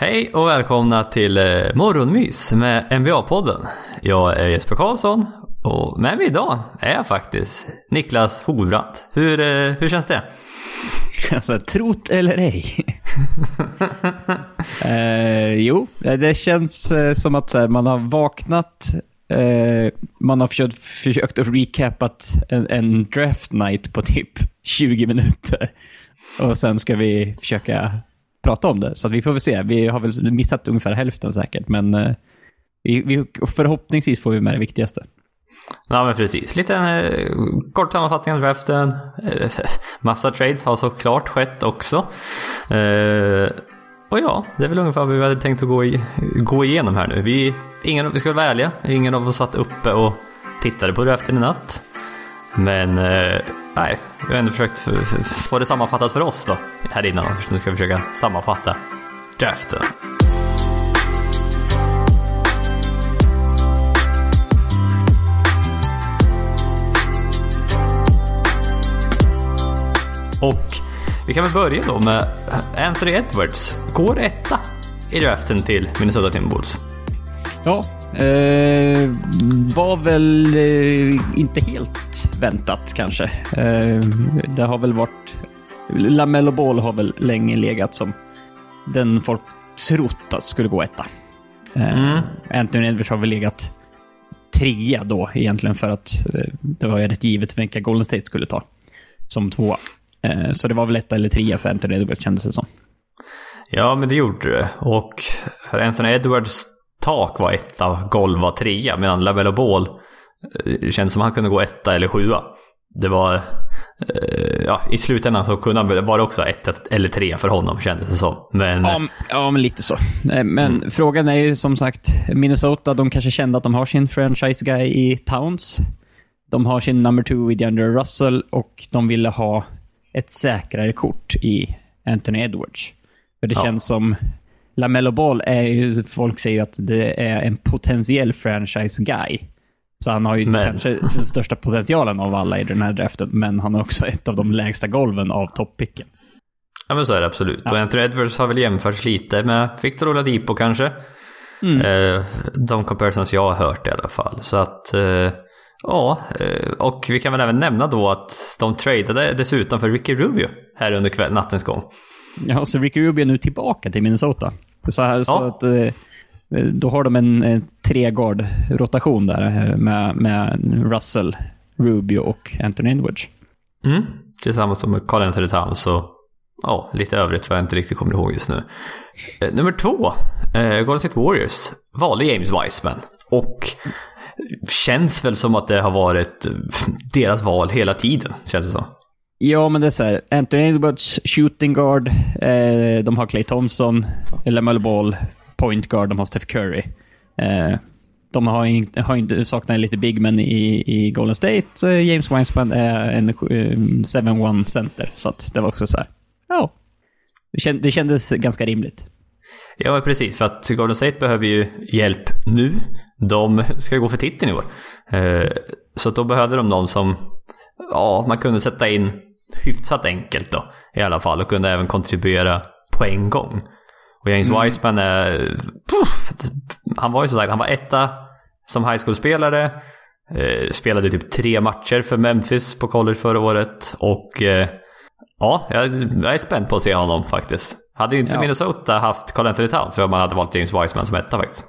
Hej och välkomna till eh, Morgonmys med NBA-podden. Jag är Jesper Karlsson och med mig idag är jag faktiskt Niklas Hovratt. Hur, eh, hur känns det? Alltså, trot eller ej? eh, jo, det känns eh, som att här, man har vaknat, eh, man har försökt, försökt att recapat en, en draft night på typ 20 minuter. Och sen ska vi försöka prata om det. Så vi får väl se. Vi har väl missat ungefär hälften säkert, men eh, vi, vi, förhoppningsvis får vi med det viktigaste. Ja men precis. Lite eh, kort sammanfattning av draften. Eh, massa trades har såklart skett också. Eh, och ja, det är väl ungefär vad vi hade tänkt att gå, i, gå igenom här nu. Vi, ingen, vi ska vara ärliga, ingen av oss satt uppe och tittade på draften i natt. Men eh, nej, vi har ändå försökt få det sammanfattat för oss då här innan. Nu ska vi försöka sammanfatta draften. Och vi kan väl börja då med Anthony Edwards. Går etta i draften till Minnesota Timberwolves. Ja, eh, var väl eh, inte helt väntat kanske. Eh, det har väl varit... Lamello Ball har väl länge legat som den folk trott att skulle gå etta. Eh, mm. Anthony Edwards har väl legat trea då egentligen för att eh, det var ju rätt givet vilka Golden State skulle ta som tvåa. Eh, så det var väl etta eller trea för Anthony Edwards kändes det som. Ja, men det gjorde det. Och för Anthony Edwards tak var etta, golv var trea. Medan Labello Ball eh, kändes som att han kunde gå etta eller sjua. Det var... Eh, ja, i slutändan så kunde han, var det också ett eller tre för honom kändes det som. Men, ja, ja, men lite så. Men mm. frågan är ju som sagt, Minnesota, de kanske kände att de har sin franchise guy i Towns. De har sin number two i DeAndre Russell och de ville ha ett säkrare kort i Anthony Edwards. För det ja. känns som... LaMelo Ball är ju, folk säger att det är en potentiell franchise guy. Så han har ju men. kanske den största potentialen av alla i den här draften, men han har också ett av de lägsta golven av toppicken. Ja men så är det absolut. Ja. Och Anthony Edwards har väl jämförts lite med Victor Oladipo kanske. Mm. Eh, de comparisons jag har hört i alla fall. Så att... Eh, Ja, eh, och vi kan väl även nämna då att de tradade dessutom för Ricky Rubio här under kväll, nattens gång. Ja, så Ricky Rubio är nu tillbaka till Minnesota. Så, här, ja. så att, eh, då har de en, en tregard-rotation där eh, med, med Russell, Rubio och Anthony Edwards. Mm, tillsammans med Carl Anthony Towns och ja, lite övrigt vad jag inte riktigt kommer ihåg just nu. nummer två, eh, Golden State Warriors valde James Wiseman. Och känns väl som att det har varit deras val hela tiden, känns det som. Ja, men det är så här. Anthony Edwards, shooting guard. Eh, de har Clay Thompson, Lamelo Ball, point guard. De har Steph Curry. Eh, de har, in, har inte, saknar lite big men i, i Golden State. Eh, James Winespan är en eh, 7-1 center. Så att det var också så här. Ja. Det, känd, det kändes ganska rimligt. Ja, precis. För att Golden State behöver ju hjälp nu. De ska gå för titeln i år. Eh, så då behövde de någon som ja, man kunde sätta in hyfsat enkelt då i alla fall och kunde även kontribuera på en gång. Och James mm. Wiseman är... Puff, han var ju som sagt, han var etta som high school-spelare. Eh, spelade typ tre matcher för Memphis på college förra året. Och eh, ja, jag, jag, är spänd på att se honom faktiskt. Hade inte ja. Minnesota haft Carl Anthony Towns tror jag man hade valt James Wiseman som etta faktiskt.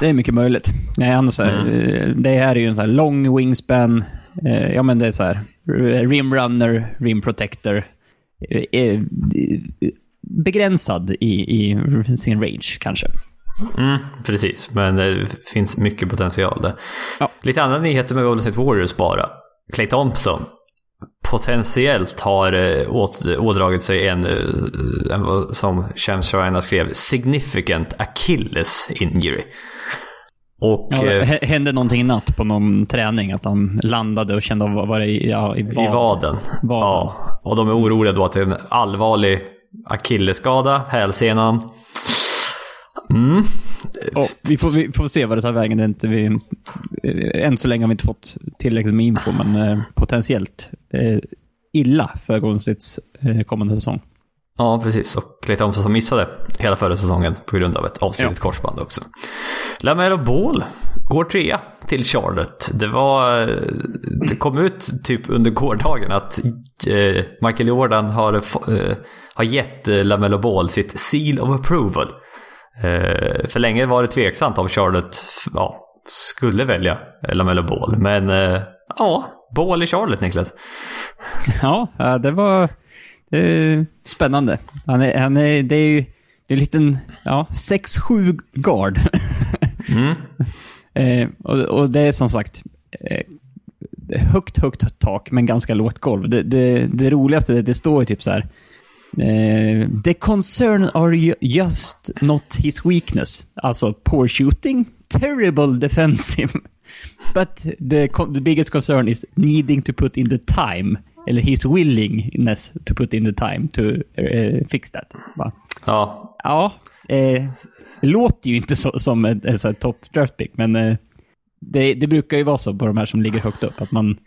Det är mycket möjligt. Nej, annars mm. Eh, det här är ju en sån här lång wingspan. Eh, ja, men det är så här. Rim runner, rim protector. Eh, begränsad i, i sin range kanske. Mm, precis, men det finns mycket potential där. Ja. Lite andra nyheter med Golden State Warriors bara. Clay Thompson potentiellt har ådragit sig en, en som Shams Sharina skrev, significant Achilles injury. Och, ja, eh, hände någonting i natt på någon träning? Att han landade och kände av var det i, ja, i, vad? i vaden. vaden. Ja, och de är oroliga då att det är en allvarlig akilleskada, hälsenan. Mm. Oh, vi, får, vi får se vad det tar vägen. Det är inte vi, eh, än så länge har vi inte fått tillräckligt med info, men eh, potentiellt eh, illa för Golden States eh, kommande säsong. Ja, precis. Och Clay Thompson som missade hela förra säsongen på grund av ett avslutat ja. korsband också. Lamelo Ball går trea till Charlotte. Det var... Det kom ut typ under gårdagen att eh, Michael Jordan har, eh, har gett eh, Lamelo Ball sitt seal of approval. För länge var det tveksamt om Charlotte ja, skulle välja Lamelo Ball. Men ja, Ball i Charlotte Niklas. Ja, det var det spännande. Han är, han är, det är ju det är en liten ja, 6-7 guard. Mm. eh, och, och, det är som sagt eh, högt, högt tak, men ganska lågt golv. Det, det, det roligaste, det, det står ju typ så här. Eh, the concern are just not his weakness. Alltså poor shooting, terrible defensive. But the, the biggest concern is needing to put in the time. Eller his willingness to put in the time to uh, fix that. Va? Ja. Ja. Eh, låter ju inte så, som en, en, en top draft pick, men eh, det, det, brukar ju vara så på de här som ligger högt upp. Att man,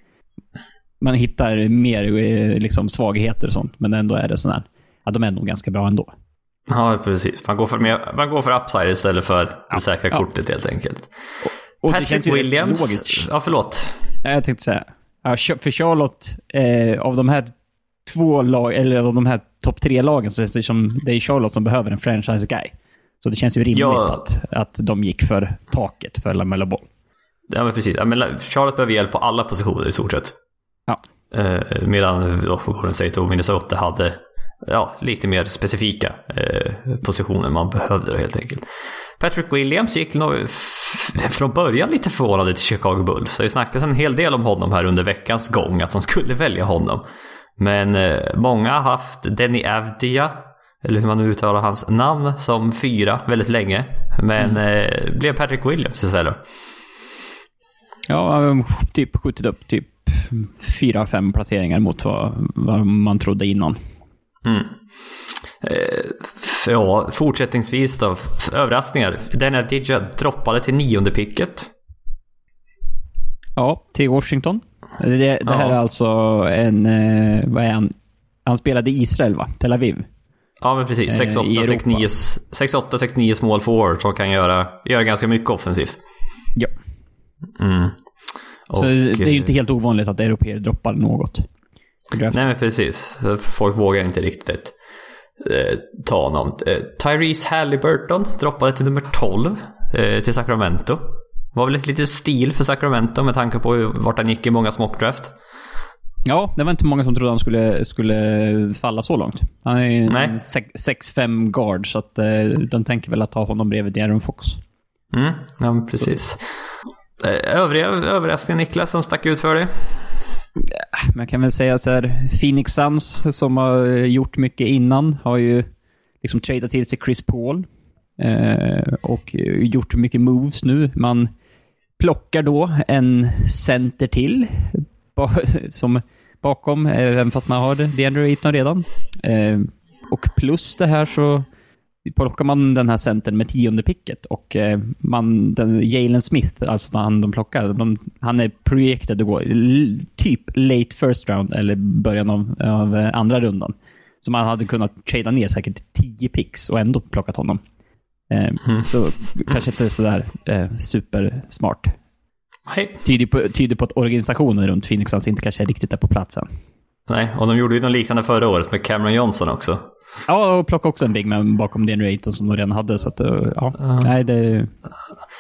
man hittar mer eh, liksom, svagheter och sånt, men ändå är det sådär. Ja, de är nog ganska bra ändå. Ja, precis. Man går för, man går för upside istället för ja, det säkra ja. kortet helt enkelt. Och, Patrick Williams. Ja, förlåt. Jag tänkte säga, för Charlotte, eh, av de här två lag, eller av de här topp tre lagen, så är det som det är Charlotte som behöver en franchise guy. Så det känns ju rimligt ja. att, att de gick för taket för Lamella Ball. Ja, men precis. Ja, men Charlotte behöver hjälp på alla positioner i stort sett. Ja. Eh, medan Golden State och Minnesota hade ja, lite mer specifika eh, positioner man behövde helt enkelt. Patrick Williams gick nog från början lite förvånande till Chicago Bulls. Det snackades en hel del om honom här under veckans gång, att de skulle välja honom. Men eh, många har haft Denny Avdia, eller hur man nu uttalar hans namn, som fyra väldigt länge. Men mm. eh, blev Patrick Williams istället. Ja, typ skjutit upp typ fyra, fem placeringar mot vad, vad man trodde innan. Mm. Eh, ja, fortsättningsvis då. Överraskningar. Denna Didja droppade till nionde picket. Ja, till Washington. Det, det ja. här är alltså en... Eh, vad är han? Han spelade i Israel, va? Tel Aviv. Ja, men precis. 6-8, 6-9 small forward som kan göra, göra ganska mycket offensivt. Ja. Mm. Och, Så det är ju inte helt ovanligt att europeer droppar något. Nej, men precis. Folk vågar inte riktigt eh, ta honom. Eh, Tyrese Halliburton droppade till nummer 12 eh, till Sacramento. Var väl ett litet stil för Sacramento med tanke på vart han gick i många smockdraft. Ja, det var inte många som trodde han skulle, skulle falla så långt. Han är ju 6-5 guard, så att, eh, de tänker väl att ta honom bredvid Aaron Fox. Mm, ja, precis. Så. Övriga överraskningar Niklas som stack ut för dig? Man kan väl säga så här, Phoenix Suns som har eh, gjort mycket innan har ju liksom tradat till sig Chris Paul. Eh, och eh, gjort mycket moves nu. Man plockar då en center till som bakom, eh, även fast man har DeAndre Ayton redan. Eh, och plus det här så plockar man den här centern med tionde picket och eh, man, den, Jalen Smith, alltså han de plockar, de, han är projekted att gå typ late first round eller början av, av andra rundan. Så man hade kunnat trada ner säkert 10 picks och ändå plockat honom. Eh, mm. Så kanske inte sådär eh, supersmart. Tyder på, tyder på att organisationen runt Phoenix Suns inte kanske riktigt är på plats än. Nej, och de gjorde ju något liknande förra året med Cameron Johnson också. Ja, och plockade också en big man bakom DeAndre Ayton som de redan hade. Så att, eh, ja, uh. nej det...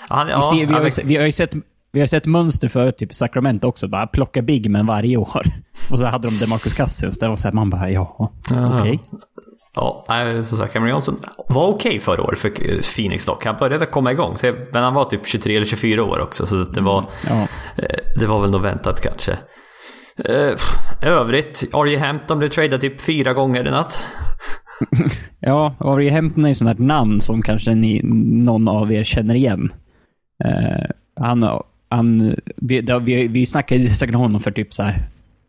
Han, ja, vi, ser, vi, har ju, vi har ju sett vi har sett mönster förut, typ Sacramento också. Bara plocka big men varje år. Och så hade de DeMarcus Cousins. Det var så här, man bara, ja, okej. Okay. Ja, som sagt, Cameron Johnson var okej okay förra året för Phoenix dock. Han började komma igång. Men han var typ 23 eller 24 år också. Så det var, ja. Eh, det var väl nog väntat kanske. Uh, övrigt, R.J. Hampton blev tradad typ fyra gånger i natt. ja, R.J. Hampton är ju sånt här namn som kanske ni, någon av er känner igen. Uh, han, han, vi, det, vi, vi snackade säkert om honom för typ så här...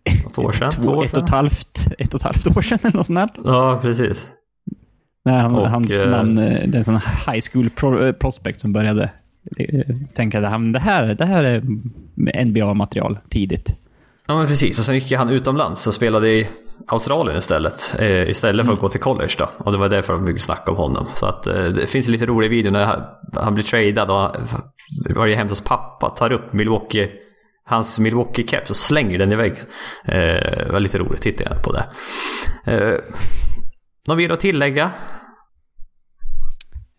Ett år sedan? Två, år ett, och ett, halvt, ett och ett halvt år sedan eller något sånt där. Ja, precis. Nej, han, och, hans uh, namn, det är en sån high school pro, prospect som började tänka att det här, det här är NBA-material tidigt. Ja men precis, och sen gick han utomlands och spelade i Australien istället. Eh, istället för att gå till college då. Och det var därför de mycket snack om honom. Så att eh, det finns en lite rolig video när han, han blir tradad och var ju hemma hos pappa. Tar upp Milwaukee, hans Milwaukee-keps och slänger den i väggen. Eh, det var lite roligt, titta gärna på det. Eh, något mer att tillägga?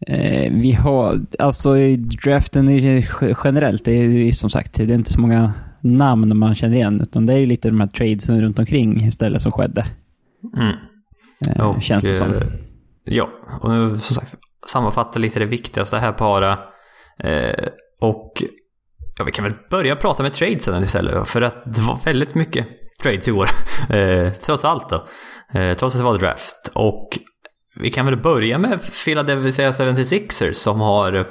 Eh, vi har, alltså i draften är generellt, det är som sagt, det är inte så många namn man känner igen, utan det är ju lite de här tradesen runt omkring istället som skedde. Mm. Eh, Och, känns det som. eh, Ja, och nu som sagt sammanfatta lite det viktigaste här bara. Eh, och ja, vi kan väl börja prata med tradesen istället för att det var väldigt mycket trades i år. Eh, trots allt då. Eh, trots att det var draft. Och vi kan väl börja med Philadelphia 76ers som har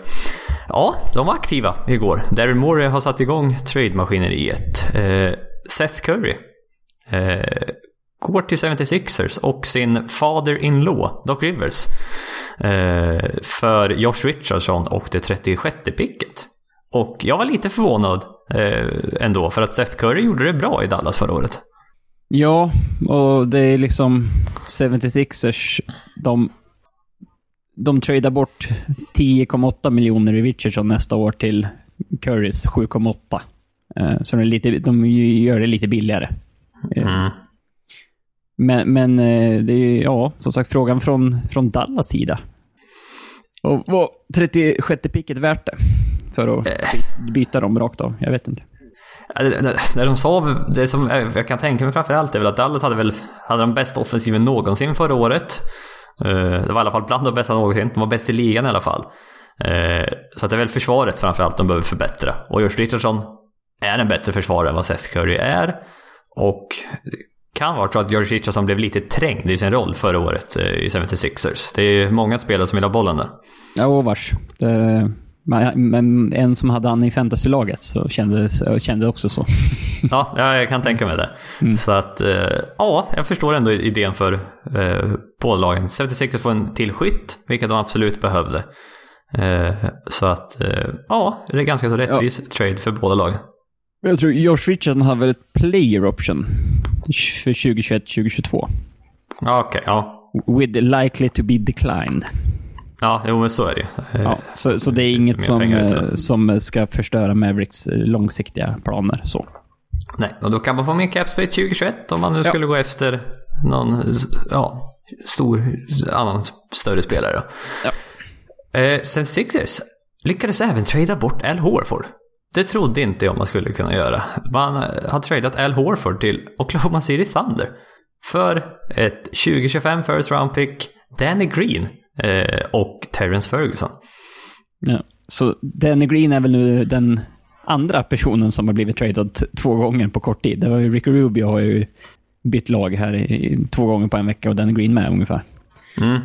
Ja, de var aktiva igår. Darren Morey har satt igång trade-maskineriet. Eh, Seth Curry eh, går till 76ers och sin father-in-law, Doc Rivers, eh, för Josh Richardson och det 36 picket. Och jag var lite förvånad eh, ändå, för att Seth Curry gjorde det bra i Dallas förra året. Ja, och det är liksom 76ers, de, de tradar bort 10,8 miljoner i Richardson nästa år till Currys 7,8. Eh, Så de, lite, de gör det lite billigare. Eh, Mm. Men, men eh, det är ju, ja, som sagt frågan från, från Dallas sida. Och var 36 picket värt det? För att by- byta dem rakt av? Jag vet inte. När de sa, det som jag kan tänka mig framförallt, är väl att Dallas hade väl hade de bästa offensiven någonsin förra året. Eh, det var i alla fall bland de bästa någonsin. De var bäst i ligan i alla fall. Eh, så att det är väl försvaret framförallt de behöver förbättra. Och Josh Richardson är en bättre försvarare än vad Seth Curry är. Och det kan vara så att George Richardson blev lite trängd i sin roll förra året eh, i 76ers. Det är många spelare som vill ha bollen där. Ja, och vars. Det, men, en som hade han i fantasylaget så kände, kände också så. Ja, ja, jag kan tänka mig det. Så att, eh, ja, jag förstår ändå idén för eh, båda lagen. 76 får en till skytt, vilket de absolut behövde. Eh, så att, eh, ja, det är ganska så rättvis trade för båda lagen. Jag tror Josh Richardson har väl ett player option för 2021-2022. Ja, okej, ja. With likely to be declined. Ja, jo men så är det. Eh, Ja, så, så det är inget som, eh, som ska förstöra Mavericks eh, långsiktiga planer. Så. Nej, och då kan man få mer cap space 2021 om man nu skulle gå efter någon ja, stor annan större spelare. Ja. Eh, sen Sixers lyckades även trada bort Al Horford. Det trodde inte jag man skulle kunna göra. Man har tradat Al Horford till Oklahoma City Thunder för ett 2025 first round pick, Danny Green eh, och Terrence Ferguson. Ja. Så Danny Green är väl nu den andra personen som har blivit tradad två gånger på kort tid. Det var ju Ricky Rubio har ju bytt lag här i, två gånger på en vecka och Danny Green med ungefär. Mm.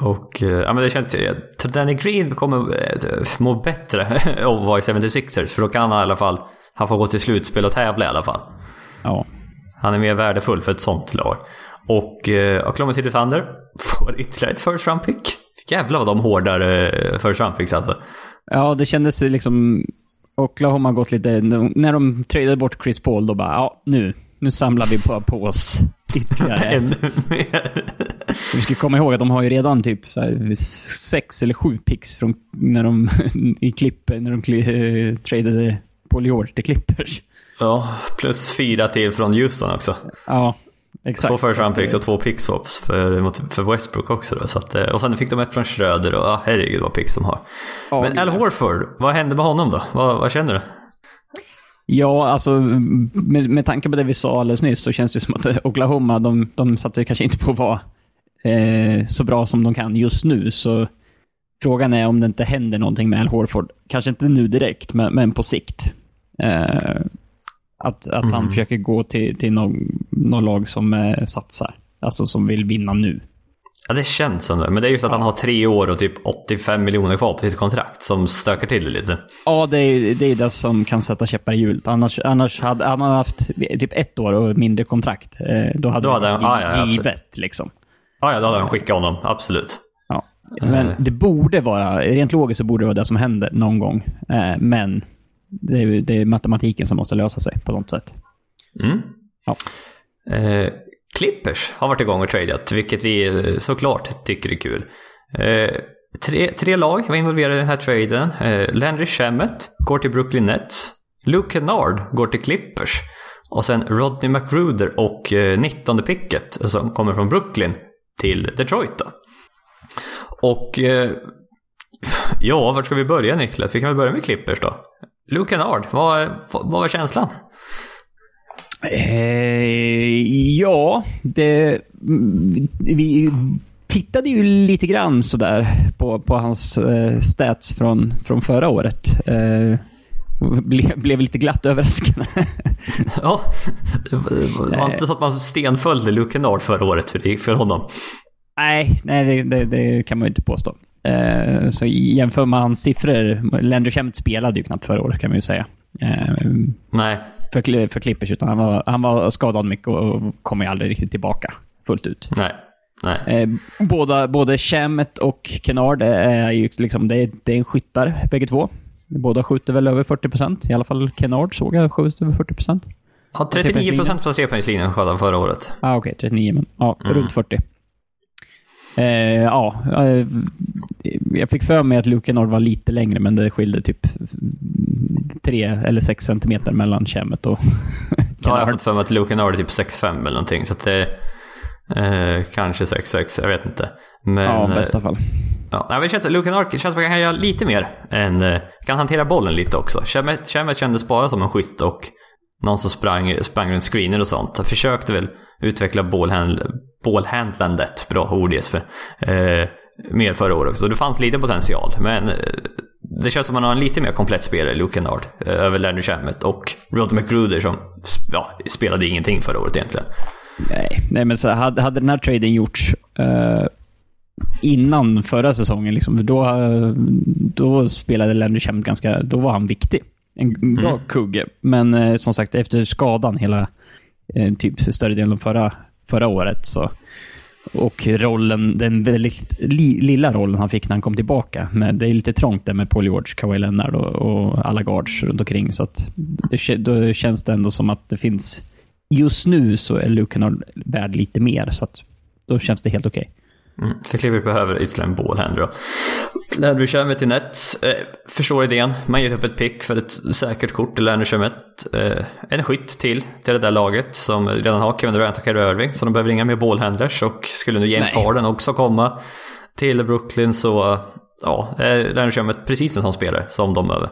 Och eh, ja, men det känns, tror Danny Green kommer eh, må bättre av att vara i 76ers. För då kan han i alla fall, han får gå till slutspel och tävla i alla fall. Ja. Han är mer värdefull för ett sånt lag. Och eh, Oklahoma City Thunder får ytterligare ett first round pick. Jävlar vad de hårdar eh, first round picks alltså. Ja, det kändes liksom... Oklahoma har gått lite... När de tradade bort Chris Paul, då bara ja, nu, nu samlar vi på, på oss ytterligare Ännu assets. mer. Vi ska komma ihåg att de har ju redan typ här, sex eller sju picks från när de i klipp, när de kli, eh, tradade Paul George till Clippers. Ja, plus fyra till från Houston också. Ja, exakt. Två first round picks eh, och två pick swaps för, för Westbrook också. Då, så att, eh, och sen fick de ett från Schröder och ja, herregud vad picks de har. ja, Men Al. Horford, vad hände med honom då? Vad, vad känner du? Ja, alltså med, med tanke på det vi sa alldeles nyss så känns det som att eh, Oklahoma, de, de satsar kanske inte på att vara eh, så bra som de kan just nu. Så frågan är om det inte händer någonting med Al Horford. Kanske inte nu direkt, men, men på sikt. Eh, att att han Mm. försöker gå till, till någon lag som eh, satsar. Alltså som vill vinna nu. Ja, det känns som det. Men det är just att han har tre år och typ 85 miljoner kvar på sitt kontrakt som stökar till det lite. Ja, det är det, är det som kan sätta käppar i hjulet. Annars, annars hade han haft typ ett år och mindre kontrakt. Eh, då hade Då hade han- ja, ja, absolut. givet. Liksom. Ja, ja, då hade han skickat honom. Absolut. Ja. Men det borde vara, rent logiskt så borde det vara det som händer någon gång. Eh, men det är, det är matematiken som måste lösa sig på något sätt. Mm. Ja. Eh, Clippers har varit igång och tradeat, vilket vi eh, såklart tycker är kul. Eh, tre, tre lag var involverade i den här traden. Eh, Landry Shamet går till Brooklyn Nets. Luke Kennard går till Clippers. Och sen Rodney McGruder och eh, 19 picket som kommer från Brooklyn till Detroit då. Och eh, ja, vart ska vi börja Niklas? Vi kan väl börja med Clippers då. Luke Kennard, vad, vad var känslan? Eh, ja, det... Vi tittade ju lite grann sådär på, på hans eh, stats från, från förra året. Eh, ble, blev lite glatt överraskad. ja, det var inte så att man stenföljde Luke Kennard förra året hur det gick för honom. Nej, nej det, det, det kan man ju inte påstå. Eh, så jämför man hans siffror, Landry Shamet spelade ju knappt förra året kan man ju säga. Eh, nej. För, för Clippers, utan han var, han var skadad mycket och kommer ju aldrig riktigt tillbaka fullt ut. Nej. Nej. Eh, båda, både Shamet och Kennard är ju liksom, det är, det är en skyttar bägge två. Båda skjuter väl över 40%. I alla fall Kennard såg jag skjuter över 40%. Ja, 39% från trepoängslinjen sköt han förra året. Ah, Okej, okay, 39 men ja, mm. runt 40. Eh, ja, eh, jag fick för mig att Luke Kennard var lite längre, men det skilde typ 3 eller 6 centimeter mellan Shamet och Ja, jag har fått för mig att Luke Kennard är typ 6,5 eller någonting. Så det Eh, kanske 6-6, jag vet inte. Men, ja, i bästa fall. Ja, men känns, Luke Kennard känns som att han kan göra lite mer än... Eh, kan hantera bollen lite också. Shamet kändes bara som en skytt och någon som sprang, sprang runt screener och sånt. Han försökte väl utveckla bollhandlandet, bra ord Jesper, eh, mer förra året. Så det fanns lite potential. Men eh, det känns som att man har en lite mer komplett spelare, Luke Kennard, eh, över Leonard Shamet och Rod McGruder som ja, spelade ingenting förra året egentligen. Nej, nej men så hade, hade den här traden gjorts uh, innan förra säsongen, liksom, då, då spelade Leonard Shamet ganska... Då var han viktig. En bra mm. kugge. Men uh, som sagt, efter skadan hela Eh, typ större delen av förra, förra året så och rollen, den väldigt li, lilla rollen han fick när han kom tillbaka. Men det är lite trångt där med Paul George, Kawhi Leonard och, och alla guards runt omkring. Så att det, då känns det ändå som att det finns... Just nu så är Luke Kennard värd lite mer, så att då känns det helt okej. Okay. Mm, för Clippers behöver ytterligare en ballhänder då. Landry Shamet till Nets. Eh, förstår idén. Man ger upp ett pick för ett säkert kort till Landry Shamet. Eh, en skytt till, till det där laget som redan har Kevin Durant och Kyrie Irving. Så de behöver inga mer ballhandlers och skulle nu James Nej. Harden också komma till Brooklyn så ja, Landry Shamet precis en sån spelare som de behöver.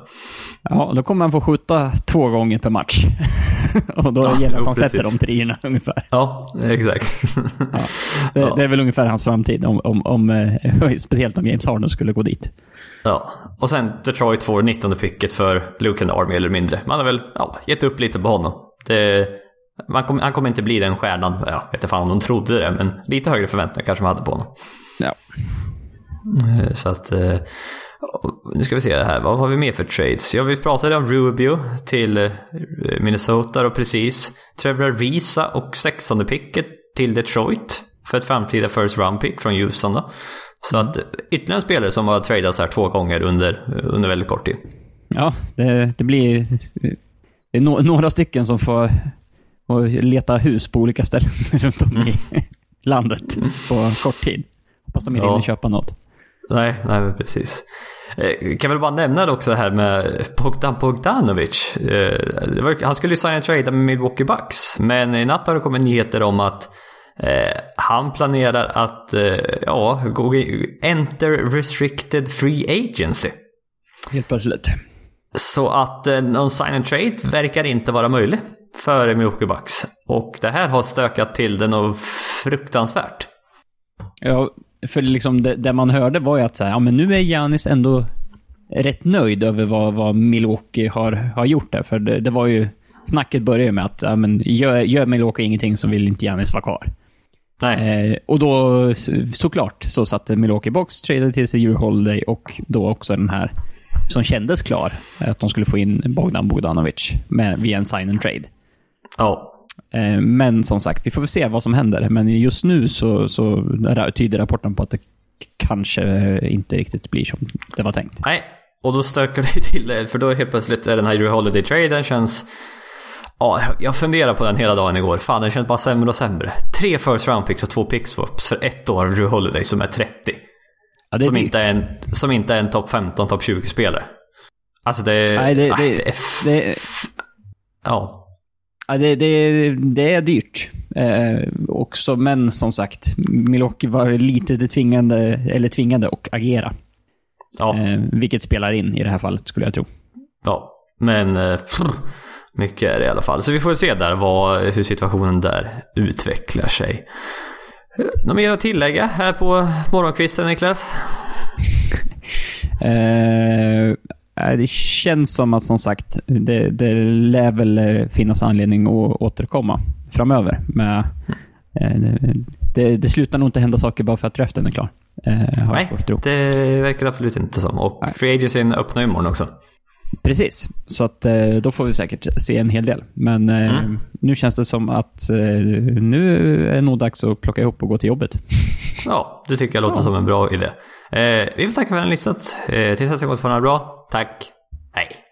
Ja, då kommer han få skjuta två gånger per match. och då ja, gäller det att han sätter de treorna ungefär. Ja, exakt. ja, det, ja. det, är väl ungefär hans framtid, om, om, om, eh, speciellt om James Harden skulle gå dit. Ja, och sen Detroit får 19 picket för Luke and mer eller mindre. Man har väl ja, gett upp lite på honom. Det, kom, han kommer inte bli den stjärnan, ja, jag vet inte fan om de trodde det, men lite högre förväntningar kanske man hade på honom. Ja. Eh, så att... Eh, nu ska vi se här, vad har vi mer för trades? Ja, vi pratade om Rubio till eh, Minnesota och precis. Trevor Visa och 16 picket till Detroit för ett framtida first round pick från Houston då. Så att ytterligare en spelare som har tradats här två gånger under, under väldigt kort tid. Ja, det, det blir det no, några stycken som får leta hus på olika ställen runt om i mm. landet på kort tid. Hoppas de inte ja. hinner köpa något. Nej, nej men precis. Eh, kan väl bara nämna också det här med Bogdan Bogdanovic. Eh, han skulle ju signa en trade med Milwaukee Bucks. Men i natt har det kommit nyheter om att eh, han planerar att ja, gå enter restricted free agency. Helt plötsligt. Så att någon sign and trade verkar inte vara möjlig för Milwaukee Bucks. Och det här har stökat till det något fruktansvärt. Ja, för liksom det, det, man hörde var ju att så här, ja, men nu är Janis ändå rätt nöjd över vad, vad Milwaukee har, har gjort där. För det, det var ju... Snacket började med att ja, men gör, gör Milwaukee ingenting så vill inte Janis vara kvar. Eh, och då såklart så satte Milwaukee Box, tradade till sig Euro Holiday och då också den här som kändes klar. Att de skulle få in Bogdan Bogdanovic med, via en sign and trade. Ja. Eh, men som sagt, vi får väl se vad som händer. Men just nu så, så tyder rapporten på att det kanske inte riktigt blir som det var tänkt. Nej, och då stökar det till det. För då helt plötsligt är den här Euro Holiday-traden känns Ja, jag funderar på den hela dagen igår. Fan, den känns bara sämre och sämre. Tre first round picks och två picks för ett år av Drew Holiday som är 30. Ja, det är som, dyrt. inte är en, som inte är en topp 15, topp 20-spelare. Alltså det. Nej, det, nej, det, det är... det, Ja. Ja, det, det, det är dyrt. Eh, också, men som sagt, Milwaukee var lite det tvingande, eller tvingande att agera. Ja. Eh, vilket spelar in i det här fallet, skulle jag tro. ja. Men... eh, pff, mycket är det i alla fall. Så vi får se där vad, hur situationen där utvecklar sig. Eh, Något mer att tillägga här på morgonkvisten Niklas? Eh, det känns som att, som sagt, det, det lär väl eh, finnas anledning att återkomma framöver. Med, eh, det, det slutar nog inte hända saker bara för att draften är klar. Eh, Nej, det verkar absolut inte som. Och Nej. Free Agencyn öppnar ju imorgon också. Precis, så att eh, då får vi säkert se en hel del. Men eh, Mm. nu känns det som att eh, nu är det nog dags att plocka ihop och gå till jobbet. Ja, det tycker jag låter Ja. som en bra idé. Eh, vi får tacka för att ni har lyssnat. Eh, tills nästa gång så får ni ha det bra. Tack. Hej.